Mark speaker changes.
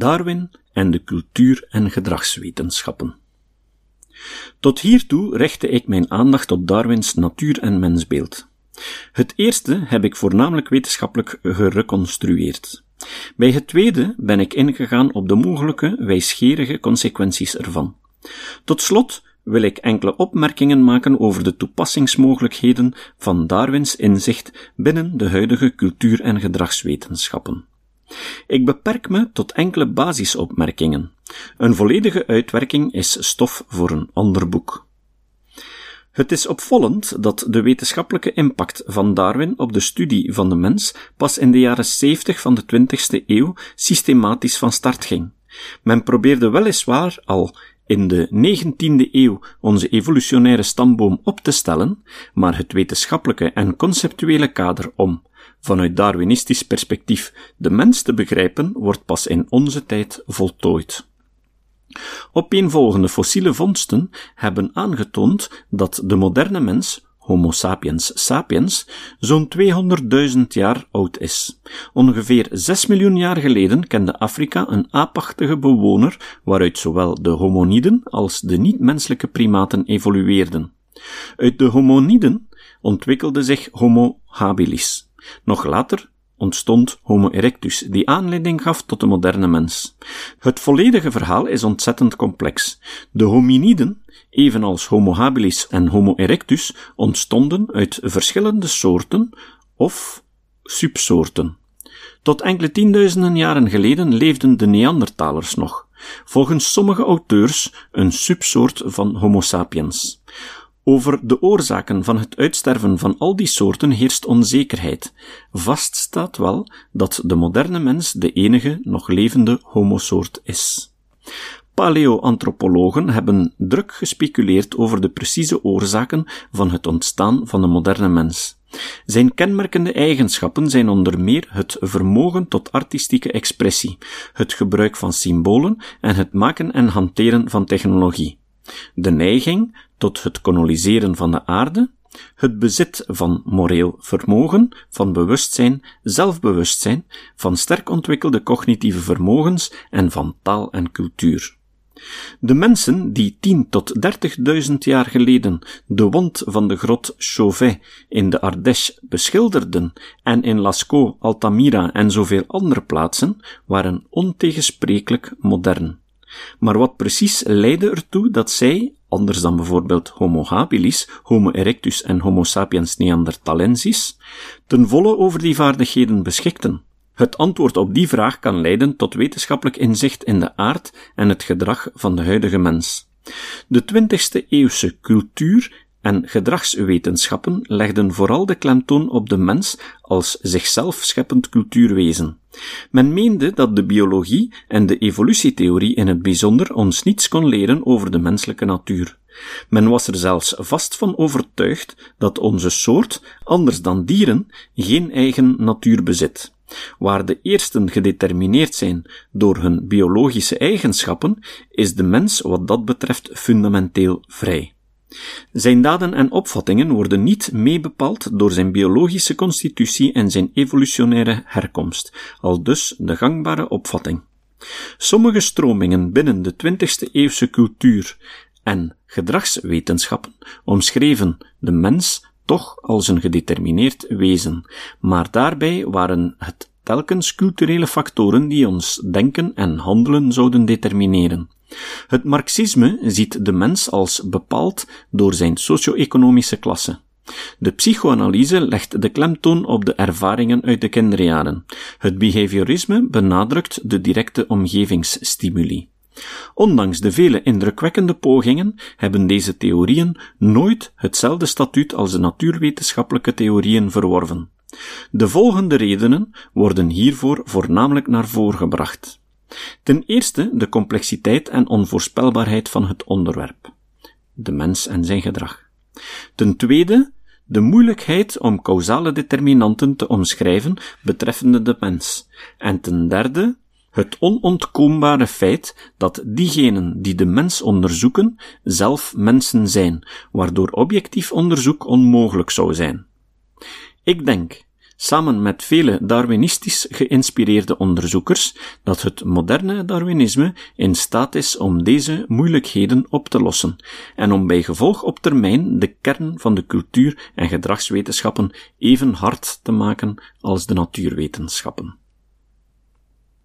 Speaker 1: Darwin en de cultuur- en gedragswetenschappen. Tot hiertoe richtte ik mijn aandacht op Darwins natuur- en mensbeeld. Het eerste heb ik voornamelijk wetenschappelijk gereconstrueerd. Bij het tweede ben ik ingegaan op de mogelijke wijsgerige consequenties ervan. Tot slot wil ik enkele opmerkingen maken over de toepassingsmogelijkheden van Darwins inzicht binnen de huidige cultuur- en gedragswetenschappen. Ik beperk me tot enkele basisopmerkingen. Een volledige uitwerking is stof voor een ander boek. Het is opvallend dat de wetenschappelijke impact van Darwin op de studie van de mens pas in de jaren 70 van de 20ste eeuw systematisch van start ging. Men probeerde weliswaar al in de 19e eeuw onze evolutionaire stamboom op te stellen, maar het wetenschappelijke en conceptuele kader om, vanuit Darwinistisch perspectief, de mens te begrijpen, wordt pas in onze tijd voltooid. Opeenvolgende fossiele vondsten hebben aangetoond dat de moderne mens, Homo sapiens sapiens, zo'n 200.000 jaar oud is. Ongeveer 6 miljoen jaar geleden kende Afrika een aapachtige bewoner waaruit zowel de homoniden als de niet-menselijke primaten evolueerden. Uit de homoniden ontwikkelde zich Homo habilis. Nog later ontstond Homo erectus, die aanleiding gaf tot de moderne mens. Het volledige verhaal is ontzettend complex. De hominiden, evenals Homo habilis en Homo erectus, ontstonden uit verschillende soorten of subsoorten. Tot enkele tienduizenden jaren geleden leefden de Neandertalers nog, volgens sommige auteurs een subsoort van Homo sapiens. Over de oorzaken van het uitsterven van al die soorten heerst onzekerheid. Vast staat wel dat de moderne mens de enige nog levende homosoort is. Paleoantropologen hebben druk gespeculeerd over de precieze oorzaken van het ontstaan van de moderne mens. Zijn kenmerkende eigenschappen zijn onder meer het vermogen tot artistieke expressie, het gebruik van symbolen en het maken en hanteren van technologie de neiging tot het koloniseren van de aarde, het bezit van moreel vermogen, van bewustzijn, zelfbewustzijn, van sterk ontwikkelde cognitieve vermogens en van taal en cultuur. De mensen die 10 tot 30.000 jaar geleden de wand van de grot Chauvet in de Ardèche beschilderden en in Lascaux, Altamira en zoveel andere plaatsen, waren ontegensprekelijk modern. Maar wat precies leidde ertoe dat zij, anders dan bijvoorbeeld Homo habilis, Homo erectus en Homo sapiens neanderthalensis, ten volle over die vaardigheden beschikten? Het antwoord op die vraag kan leiden tot wetenschappelijk inzicht in de aard en het gedrag van de huidige mens. De 20e eeuwse cultuur en gedragswetenschappen legden vooral de klemtoon op de mens als zichzelf scheppend cultuurwezen. Men meende dat de biologie en de evolutietheorie in het bijzonder ons niets kon leren over de menselijke natuur. Men was er zelfs vast van overtuigd dat onze soort, anders dan dieren, geen eigen natuur bezit. Waar de eersten gedetermineerd zijn door hun biologische eigenschappen, is de mens wat dat betreft fundamenteel vrij. Zijn daden en opvattingen worden niet meebepaald door zijn biologische constitutie en zijn evolutionaire herkomst, al dus de gangbare opvatting. Sommige stromingen binnen de 20e eeuwse cultuur en gedragswetenschappen omschreven de mens toch als een gedetermineerd wezen, maar daarbij waren het telkens culturele factoren die ons denken en handelen zouden determineren. Het Marxisme ziet de mens als bepaald door zijn socio-economische klasse. De psychoanalyse legt de klemtoon op de ervaringen uit de kinderjaren. Het behaviorisme benadrukt de directe omgevingsstimuli. Ondanks de vele indrukwekkende pogingen hebben deze theorieën nooit hetzelfde statuut als de natuurwetenschappelijke theorieën verworven. De volgende redenen worden hiervoor voornamelijk naar voren gebracht. Ten eerste de complexiteit en onvoorspelbaarheid van het onderwerp, de mens en zijn gedrag. Ten tweede de moeilijkheid om causale determinanten te omschrijven betreffende de mens. En ten derde het onontkoombare feit dat diegenen die de mens onderzoeken zelf mensen zijn, waardoor objectief onderzoek onmogelijk zou zijn. Ik denk samen met vele Darwinistisch geïnspireerde onderzoekers, dat het moderne Darwinisme in staat is om deze moeilijkheden op te lossen en om bij gevolg op termijn de kern van de cultuur- en gedragswetenschappen even hard te maken als de natuurwetenschappen.